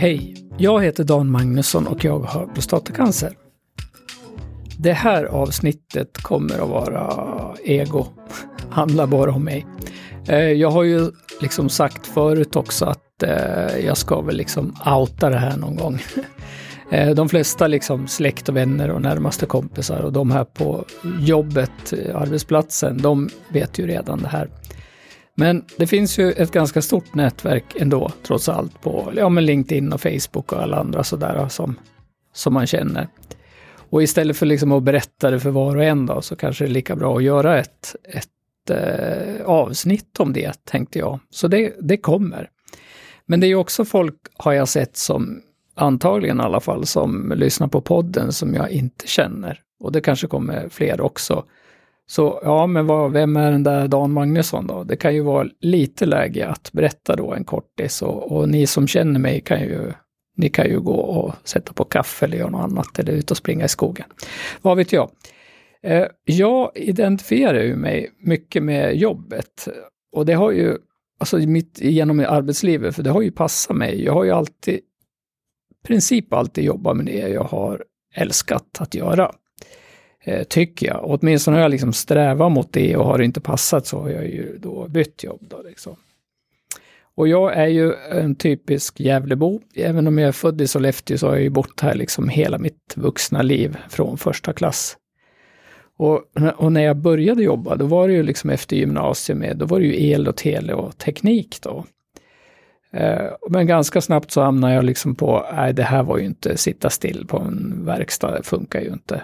Hej, jag heter Dan Magnusson och jag har prostatacancer. Det här avsnittet kommer att vara ego, handlar bara om mig. Eh, jag har ju liksom sagt förut också att eh, jag ska väl liksom outa det här någon gång. Eh, de flesta liksom släkt och vänner och närmaste kompisar och de här på jobbet, arbetsplatsen, de vet ju redan det här. Men det finns ju ett ganska stort nätverk ändå, trots allt, på ja, men LinkedIn och Facebook och alla andra sådär som, som man känner. Och istället för liksom att berätta det för var och en då, så kanske det är lika bra att göra ett, ett eh, avsnitt om det, tänkte jag. Så det, det kommer. Men det är ju också folk, har jag sett, som antagligen i alla fall, som lyssnar på podden som jag inte känner. Och det kanske kommer fler också. Så ja, men vad, vem är den där Dan Magnusson då? Det kan ju vara lite läge att berätta då en kortis och, och ni som känner mig kan ju ni kan ju gå och sätta på kaffe eller göra något annat eller ut och springa i skogen. Vad vet jag? Eh, jag identifierar ju mig mycket med jobbet och det har ju, alltså mitt, genom arbetslivet, för det har ju passat mig. Jag har ju alltid, i princip alltid jobbat med det jag har älskat att göra. Eh, tycker jag. Och åtminstone har jag liksom strävat mot det och har det inte passat så har jag ju då bytt jobb. Då liksom. Och jag är ju en typisk Gävlebo. Även om jag är född i Sollefteå så har jag ju bott här liksom hela mitt vuxna liv från första klass. Och, och, när jag började jobba, då var det ju liksom efter gymnasiet med, då var det ju el och tele och teknik då. Eh, men ganska snabbt så hamnade jag liksom på, nej det här var ju inte sitta still på en verkstad, det funkar ju inte.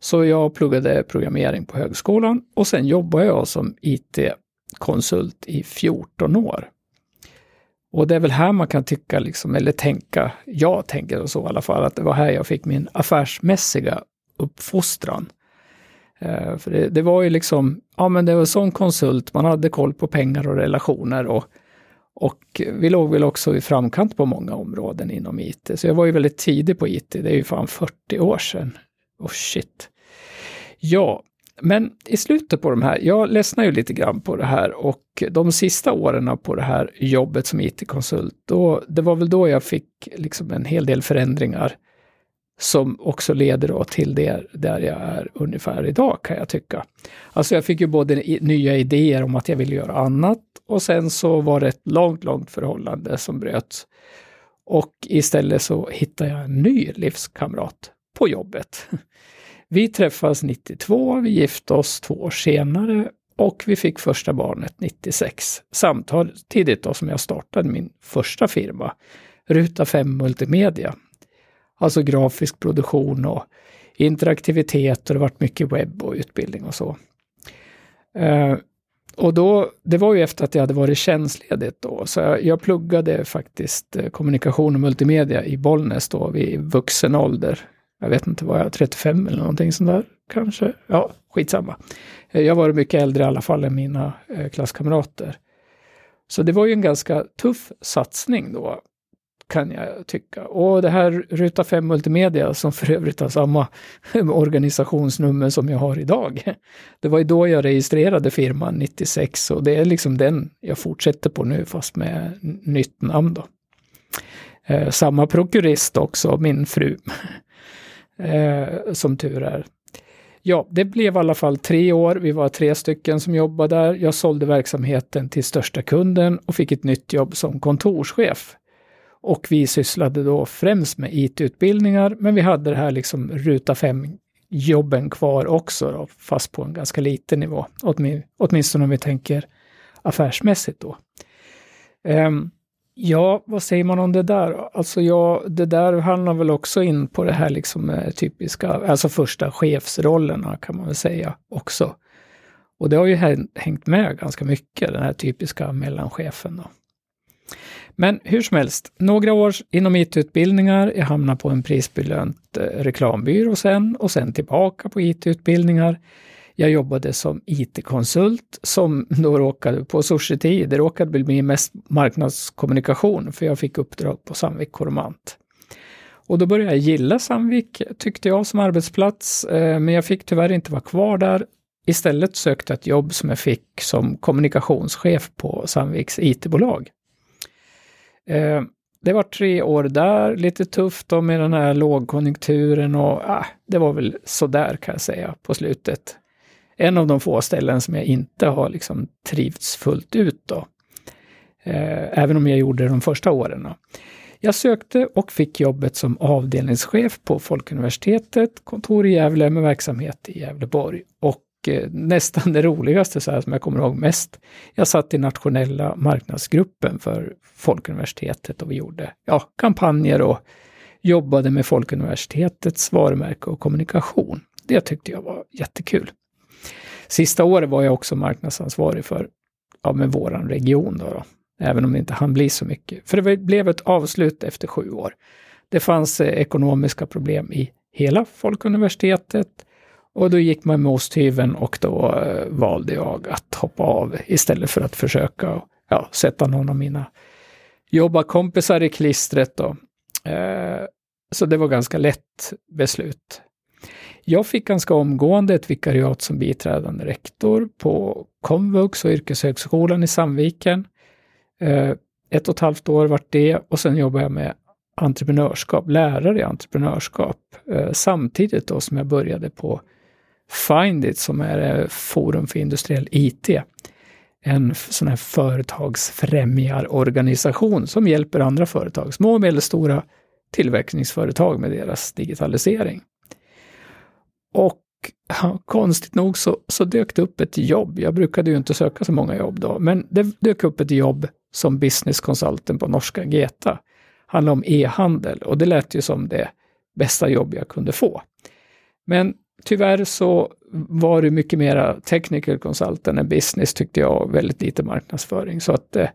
Så jag pluggade programmering på högskolan och sen jobbade jag som IT-konsult i 14 år. Och det är väl här man kan tycka, liksom, eller tänka, jag tänker så i alla fall, att det var här jag fick min affärsmässiga uppfostran. Eh, för det, det, var ju liksom, ja men det var sån konsult, man hade koll på pengar och relationer och, och vi låg väl också i framkant på många områden inom IT. Så jag var ju väldigt tidig på IT, det är ju fan 40 år sedan. Oh shit. Ja, men i slutet på de här, jag ledsnar ju lite grann på det här och de sista åren på det här jobbet som IT-konsult, då, det var väl då jag fick liksom en hel del förändringar som också leder då till det där jag är ungefär idag kan jag tycka. Alltså jag fick ju både nya idéer om att jag ville göra annat och sen så var det ett långt, långt förhållande som bröts. Och istället så hittade jag en ny livskamrat på jobbet. Vi träffades 92, vi gifte oss två år senare och vi fick första barnet 96. Samtidigt då som jag startade min första firma, Ruta 5 Multimedia. Alltså grafisk produktion och interaktivitet och det varit mycket webb och utbildning och så. Uh, och då, det var ju efter att jag hade varit tjänstledigt då, så jag, jag pluggade faktiskt eh, kommunikation och multimedia i Bollnäs då vid vuxen ålder jag vet inte vad jag, 35 eller någonting sånt där kanske. Ja, skitsamma. Eh, jag var mycket äldre i alla fall än mina eh, klasskamrater. Så det var ju en ganska tuff satsning då, kan jag tycka. Och det här Ruta 5 Multimedia, som för övrigt har samma organisationsnummer som jag har idag. Det var ju då jag registrerade firman 96 och det är liksom den jag fortsätter på nu, fast med nytt namn då. Eh, samma prokurist också, min fru eh, som tur är. Ja, det blev i alla fall tre år. Vi var tre stycken som jobbade där. Jag sålde verksamheten till största kunden och fick ett nytt jobb som kontorschef. Och vi sysslade då främst med IT-utbildningar, men vi hade det här liksom ruta fem jobben kvar också, då, fast på en ganska liten nivå. åtminstone om vi tänker affärsmässigt då. Um, Ja, vad säger man om det där? Alltså ja, det där handlar väl också in på det här liksom eh, typiska, alltså första chefsrollerna kan man väl säga också. Och det har ju hängt med ganska mycket, den här typiska mellanchefen. Då. Men hur som helst, några år inom IT-utbildningar, jag hamnade på en prisbelönt eh, reklambyrå sen och sen tillbaka på IT-utbildningar. Jag jobbade som IT-konsult som då råkade på Society, det råkade bli mest marknadskommunikation för jag fick uppdrag på Sandvik Coromant. Och då började jag gilla Sandvik, tyckte jag, som arbetsplats, eh, men jag fick tyvärr inte vara kvar där. Istället sökte jag ett jobb som jag fick som kommunikationschef på Sandviks IT-bolag. Eh, det var tre år där, lite tufft då med den här lågkonjunkturen och ah, det var väl sådär kan jag säga på slutet. En av de få ställen som jag inte har liksom trivts fullt ut då. Eh, även om jag gjorde det de första åren. Då. Jag sökte och fick jobbet som avdelningschef på Folkuniversitetet, kontor i Gävle med verksamhet i Gävleborg. Och eh, nästan det roligaste så här, som jag kommer ihåg mest, jag satt i nationella marknadsgruppen för Folkuniversitetet och vi gjorde ja, kampanjer och jobbade med Folkuniversitetets varumärke och kommunikation. Det tyckte jag var jättekul. Sista året var jag också marknadsansvarig för ja, med våran region. Då, då Även om det inte hann bli så mycket. För det blev ett avslut efter sju år. Det fanns eh, ekonomiska problem i hela Folkuniversitetet och då gick man med osthyveln och då eh, valde jag att hoppa av istället för att försöka ja, sätta någon av mina jobbarkompisar i klistret. Då. Eh, så det var ganska lätt beslut. Jag fick ganska omgående ett vikariat som biträdande rektor på Komvux och Yrkeshögskolan i Sandviken. Eh, ett och ett halvt år vart det och sen jobbade jag med entreprenörskap, lärare i entreprenörskap. Eh, samtidigt då som jag började på Findit som är eh, Forum för industriell IT. En sån här företagsfrämjarorganisation som hjälper andra företag, små och medelstora tillverkningsföretag med deras digitalisering. Och ja, konstigt nog så, så dök det upp ett jobb. Jag brukade ju inte söka så många jobb då, men det dök upp ett jobb som business consultant på norska Geta. Handlade om e-handel och det lät ju som det bästa jobb jag kunde få. Men tyvärr så var det mycket mera technical consultant än business tyckte jag, och väldigt lite marknadsföring. Så att eh,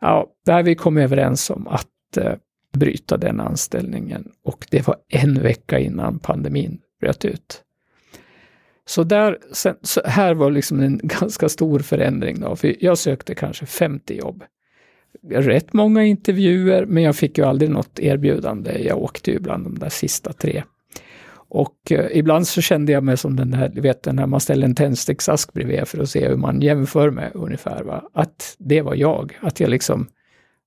ja, där vi kom överens om att eh, bryta den anställningen och det var en vecka innan pandemin bröt ut. Så, där, sen, så här var liksom en ganska stor förändring då, för jag sökte kanske 50 jobb rätt många intervjuer, men jag fick ju aldrig något erbjudande. Jag åkte ju bland de där sista tre. Och eh, ibland så kände jag mig som den där, du vet, när man ställer en tändsticksask bredvid för att se hur man jämför med ungefär. Va? Att det var jag. Att jag liksom,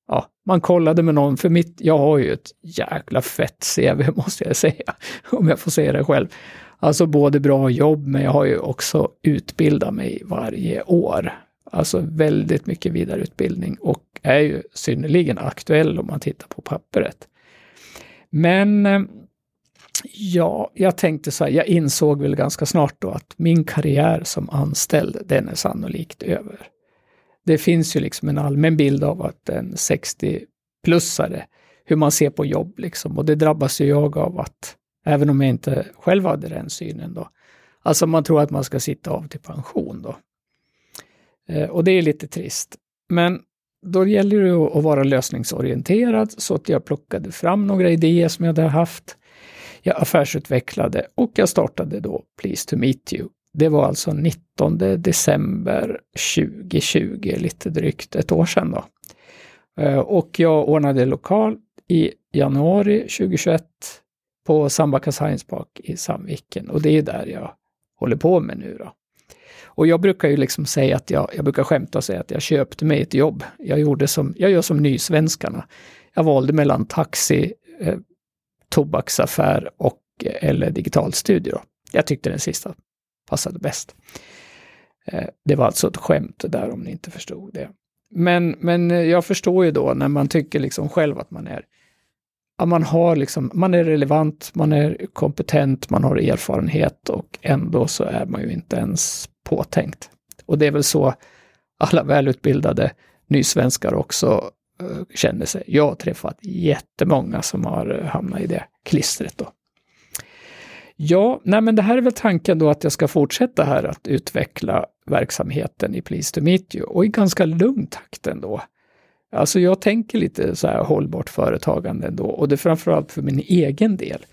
ja, man kollade med någon, för mitt, jag har ju ett jäkla fett CV måste jag säga, om jag får säga det själv. Alltså både bra jobb, men jag har ju också utbildat mig varje år. Alltså väldigt mycket vidareutbildning och är ju synnerligen aktuell om man tittar på pappret. Men eh, ja, jag tänkte så här, jag insåg väl ganska snart då att min karriär som anställd, den är sannolikt över. Det finns ju liksom en allmän bild av att en 60-plussare, hur man ser på jobb liksom, och det drabbas ju jag av att, även om jag inte själv hade den synen då, alltså man tror att man ska sitta av till pension då. Eh, och det är lite trist. Men då gäller det att vara lösningsorienterad så att jag plockade fram några idéer som jag hade haft. Jag affärsutvecklade och jag startade då Please to meet you. Det var alltså 19 december 2020, lite drygt ett år sedan då. Eh, och jag ordnade lokal i januari 2021 på Sandbacka Science Park i Sandviken och det är där jag håller på med nu då. Och jag brukar ju liksom säga att jag, jag brukar skämta och säga att jag köpte mig ett jobb. Jag gjorde som, jag gör som nysvenskarna. Jag valde mellan taxi, eh, tobaksaffär och eh, eller digitalstudio. studio. Jag tyckte den sista passade bäst. Eh, det var alltså ett skämt där om ni inte förstod det. Men, men eh, jag förstår ju då när man tycker liksom själv att man är att man, har liksom, man är relevant, man är kompetent, man har erfarenhet och ändå så är man ju inte ens påtänkt. Och det är väl så alla välutbildade nysvenskar också eh, känner sig. Jag har träffat jättemånga som har hamnat i det klistret. Då. Ja, nej men det här är väl tanken då att jag ska fortsätta här att utveckla verksamheten i Please to Meet You och i ganska lugn takt ändå. Alltså jag tänker lite så här hållbart företagande ändå och det är framförallt för min egen del.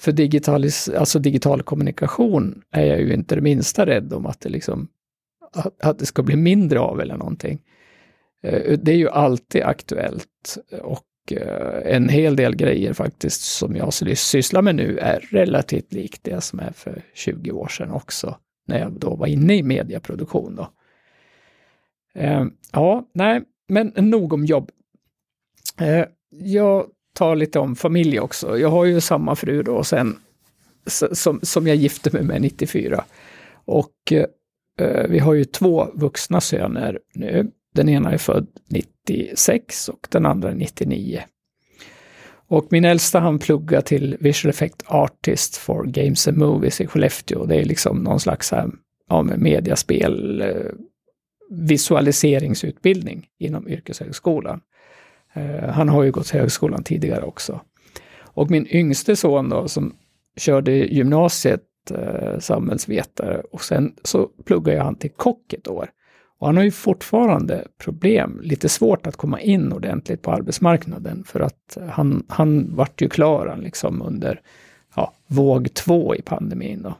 För digitalis, alltså digital kommunikation är jag ju inte det minsta rädd om att det, liksom, att, att det ska bli mindre av eller någonting. Eh, det är ju alltid aktuellt och Eh, en hel del grejer faktiskt som jag sysslar med nu är relativt likt det som är för 20 år sedan också, när jag då var inne i medieproduktion. Då. Eh, ja, nej, men nog om jobb. Eh, jag tar lite om familj också. Jag har ju samma fru då sen som, som jag gifte mig med 94. Och eh, vi har ju två vuxna söner nu. Den ena är född 96 och den andra 99. Och min äldsta han pluggar till Visual Effect Artist for Games and Movies i Skellefteå. Det är liksom någon slags här, ja, mediaspel, eh, visualiseringsutbildning inom yrkeshögskolan. Eh, han har ju gått högskolan tidigare också. Och min yngste son då, som körde gymnasiet samhällsvetare och sen så pluggade han till kock ett år. Och han har ju fortfarande problem, lite svårt att komma in ordentligt på arbetsmarknaden för att han, han vart ju klar liksom under ja, våg två i pandemin. Då.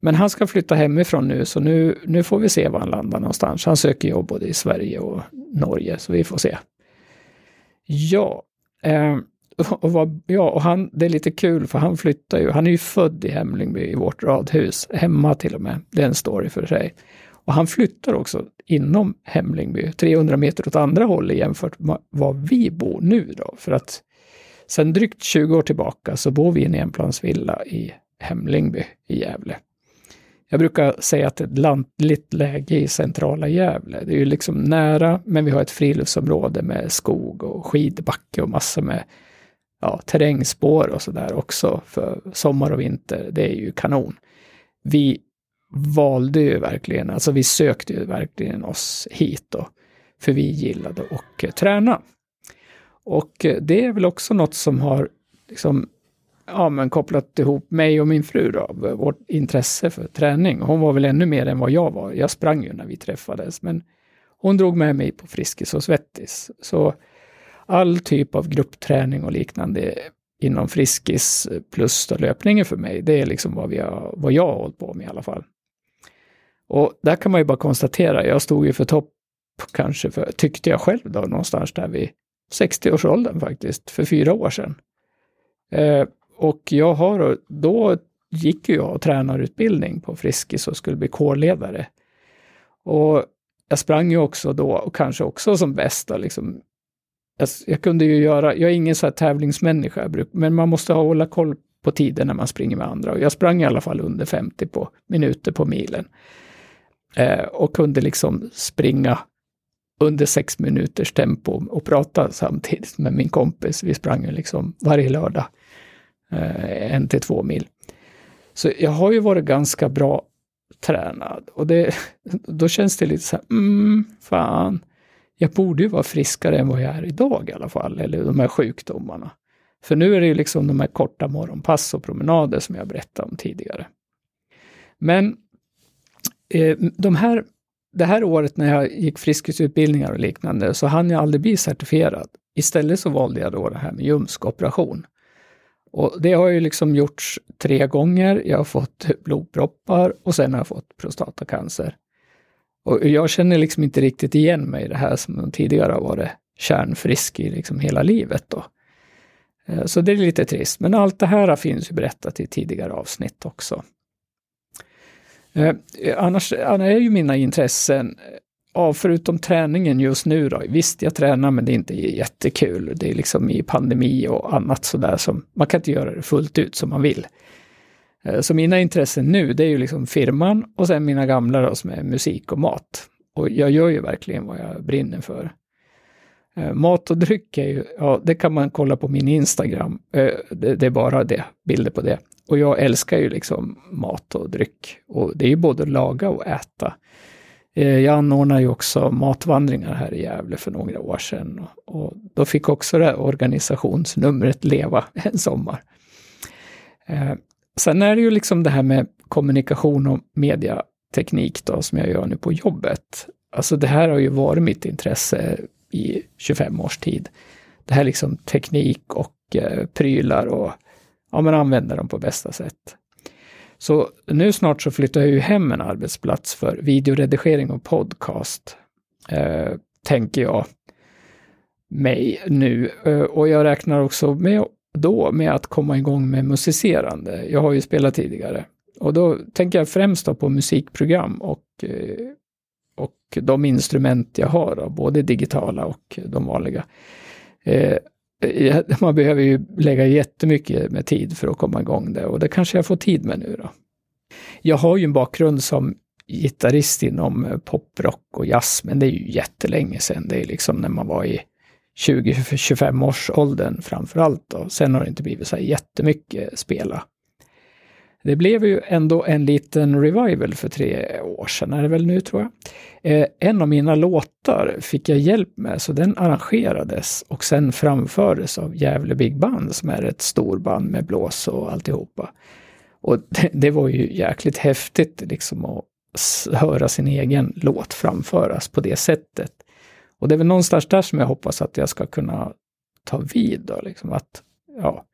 Men han ska flytta hemifrån nu, så nu, nu får vi se var han landar någonstans. Han söker jobb både i Sverige och Norge, så vi får se. Ja, eh, och, vad, ja, och han, det är lite kul för han flyttar ju, han är ju född i Hemlingby i vårt radhus, hemma till och med. Det är en story för sig. Och han flyttar också inom Hemlingby, 300 meter åt andra hållet jämfört med var vi bor nu då. För att sen drygt 20 år tillbaka så bor vi i en enplansvilla i Hemlingby i Gävle. Jag brukar säga att det är ett lantligt läge i centrala Gävle. Det är ju liksom nära, men vi har ett friluftsområde med skog och skidbacke och massor med ja, terrängspår och sådär också för sommar och vinter. Det är ju kanon. Vi valde ju verkligen, alltså vi sökte ju verkligen oss hit då, för vi gillade att eh, träna. Och eh, det är väl också något som har liksom, ja, men kopplat ihop mig och min fru då, vårt intresse för träning. Hon var väl ännu mer än vad jag var. Jag sprang ju när vi träffades, men hon drog med mig på Friskis och Svettis. Så all typ av gruppträning och liknande inom Friskis eh, plus löpningen för mig, det är liksom vad, vi har, vad jag har hållit på med i alla fall. Och där kan man ju bara konstatera, jag stod ju för topp kanske, för, tyckte jag själv då, någonstans där vid 60-årsåldern faktiskt, för fyra år sedan. Eh, och jag har, då gick ju jag tränarutbildning på Friskis och skulle bli kårledare. Och jag sprang ju också då, och kanske också som bäst, liksom, jag, jag, kunde ju göra, jag är ingen så här tävlingsmänniska, men man måste hålla koll på tiden när man springer med andra. Och jag sprang i alla fall under 50 på minuter på milen. Eh, och kunde liksom springa under sex minuters tempo och prata samtidigt med min kompis. Vi sprang ju liksom varje lördag eh, en till två mil. Så jag har ju varit ganska bra tränad och det, då känns det lite så här, mm, fan, jag borde ju vara friskare än vad jag är idag i alla fall, eller de här sjukdomarna. För nu är det ju liksom de här korta morgonpass och promenader som jag berättade om tidigare. Men Eh, de här, det här året när jag gick friskisutbildningar och liknande så hann jag aldrig bli certifierad. Istället så valde jag då det här med ljumskoperation. Och det har ju liksom gjorts tre gånger. Jag har fått blodproppar och sen har jag fått prostatacancer. Och jag känner liksom inte riktigt igen mig i det här som tidigare har varit kärnfrisk i liksom hela livet. Då. Eh, så det är lite trist, men allt det här finns ju berättat i tidigare avsnitt också. Eh, eh, annars, annars är ju mina intressen, eh, ja, förutom träningen just nu då, visst jag tränar men det är inte jättekul. Det är liksom i pandemi och annat sådär som, man kan inte göra det fullt ut som man vill. Eh, så mina intressen nu, det är ju liksom firman och sen mina gamla då, som är musik och mat. Och jag gör ju verkligen vad jag brinner för. Eh, mat och dryck är ju, ja, det kan man kolla på min Instagram. Det, är bara det, bilder på det. Och jag älskar ju liksom mat och dryck. Och det är ju både att laga och äta. Eh, jag anordnade ju också matvandringar här i Gävle för några år sedan. Och då fick också det här organisationsnumret leva en sommar. Eh, sen är det ju liksom det här med kommunikation och mediateknik då, som jag gör nu på jobbet. Alltså det här har ju varit mitt intresse i 25 års tid. Det här liksom teknik och eh, prylar och ja, men använda dem på bästa sätt. Så nu snart så flyttar jag ju hem en arbetsplats för videoredigering och podcast, eh, tänker jag mig nu. Eh, och jag räknar också med då med att komma igång med musicerande. Jag har ju spelat tidigare. Och då tänker jag främst på musikprogram och, eh, och de instrument jag har, då, både digitala och de vanliga. Eh, Eh, man behöver ju lägga jättemycket med tid för att komma igång det och det kanske jag får tid med nu då. Jag har ju en bakgrund som gitarrist inom eh, poprock och jazz, men det är ju jättelänge sedan. Det är liksom när man var i 20-25 års åldern framför allt. Då. Sen har det inte blivit så här jättemycket spela. Det blev ju ändå en liten revival för tre år sedan, är det väl nu tror jag. Eh, en av mina låtar fick jag hjälp med, så den arrangerades och sen framfördes av Gävle Big Band som är ett storband med blås och alltihopa. Och det, det var ju jäkligt häftigt liksom att höra sin egen låt framföras på det sättet. Och det är väl någonstans där som jag hoppas att jag ska kunna ta vid då, liksom att ja,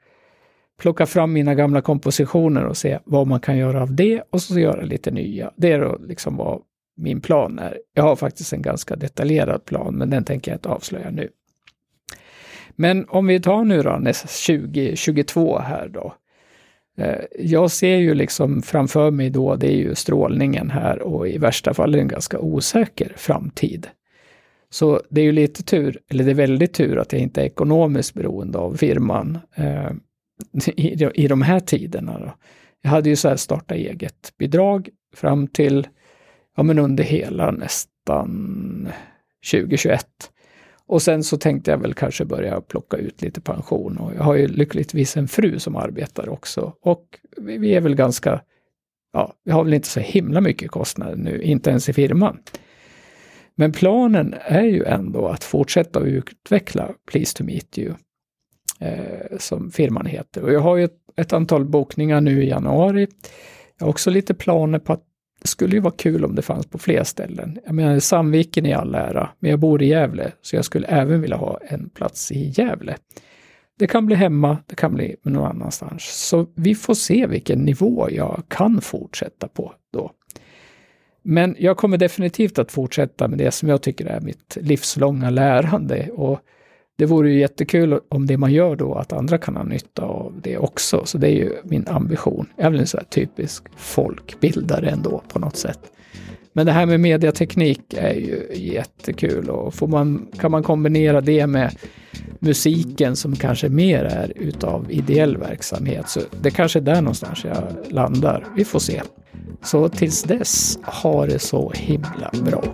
plocka fram mina gamla kompositioner och se vad man kan göra av det och så göra lite nya. Det är då liksom vad min plan är. Jag har faktiskt en ganska detaljerad plan, men den tänker jag inte avslöja nu. Men om vi tar nu då 2022 här då. Eh, jag ser ju liksom framför mig då, det är ju strålningen här och i värsta fall en ganska osäker framtid. Så det är ju lite tur, eller det är väldigt tur att jag inte är ekonomiskt beroende av firman eh, i, i de här tiderna. Då. Jag hade ju så här starta eget-bidrag fram till, ja men under hela nästan 2021. Och sen så tänkte jag väl kanske börja plocka ut lite pension och jag har ju lyckligtvis en fru som arbetar också och vi, vi är väl ganska, ja, vi har väl inte så himla mycket kostnader nu, inte ens i firman. Men planen är ju ändå att fortsätta utveckla Please to meet you, eh, som firman heter. Och jag har ju ett, ett, antal bokningar nu i januari. Jag har också lite planer på att det skulle ju vara kul om det fanns på fler ställen. Jag menar, Sandviken i all ära, men jag bor i Gävle, så jag skulle även vilja ha en plats i Gävle. Det kan bli hemma, det kan bli någon annanstans. Så vi får se vilken nivå jag kan fortsätta på då. Men jag kommer definitivt att fortsätta med det som jag tycker är mitt livslånga lärande. Och det vore ju jättekul om det man gör då, att andra kan ha nytta av det också. Så det är ju min ambition. Jag är väl en sån här typisk folkbildare ändå på något sätt. Men det här med mediateknik är ju jättekul och får man, kan man kombinera det med musiken som kanske mer är utav ideell verksamhet så det kanske är där någonstans jag landar. Vi får se. Så tills dess, ha det så himla bra.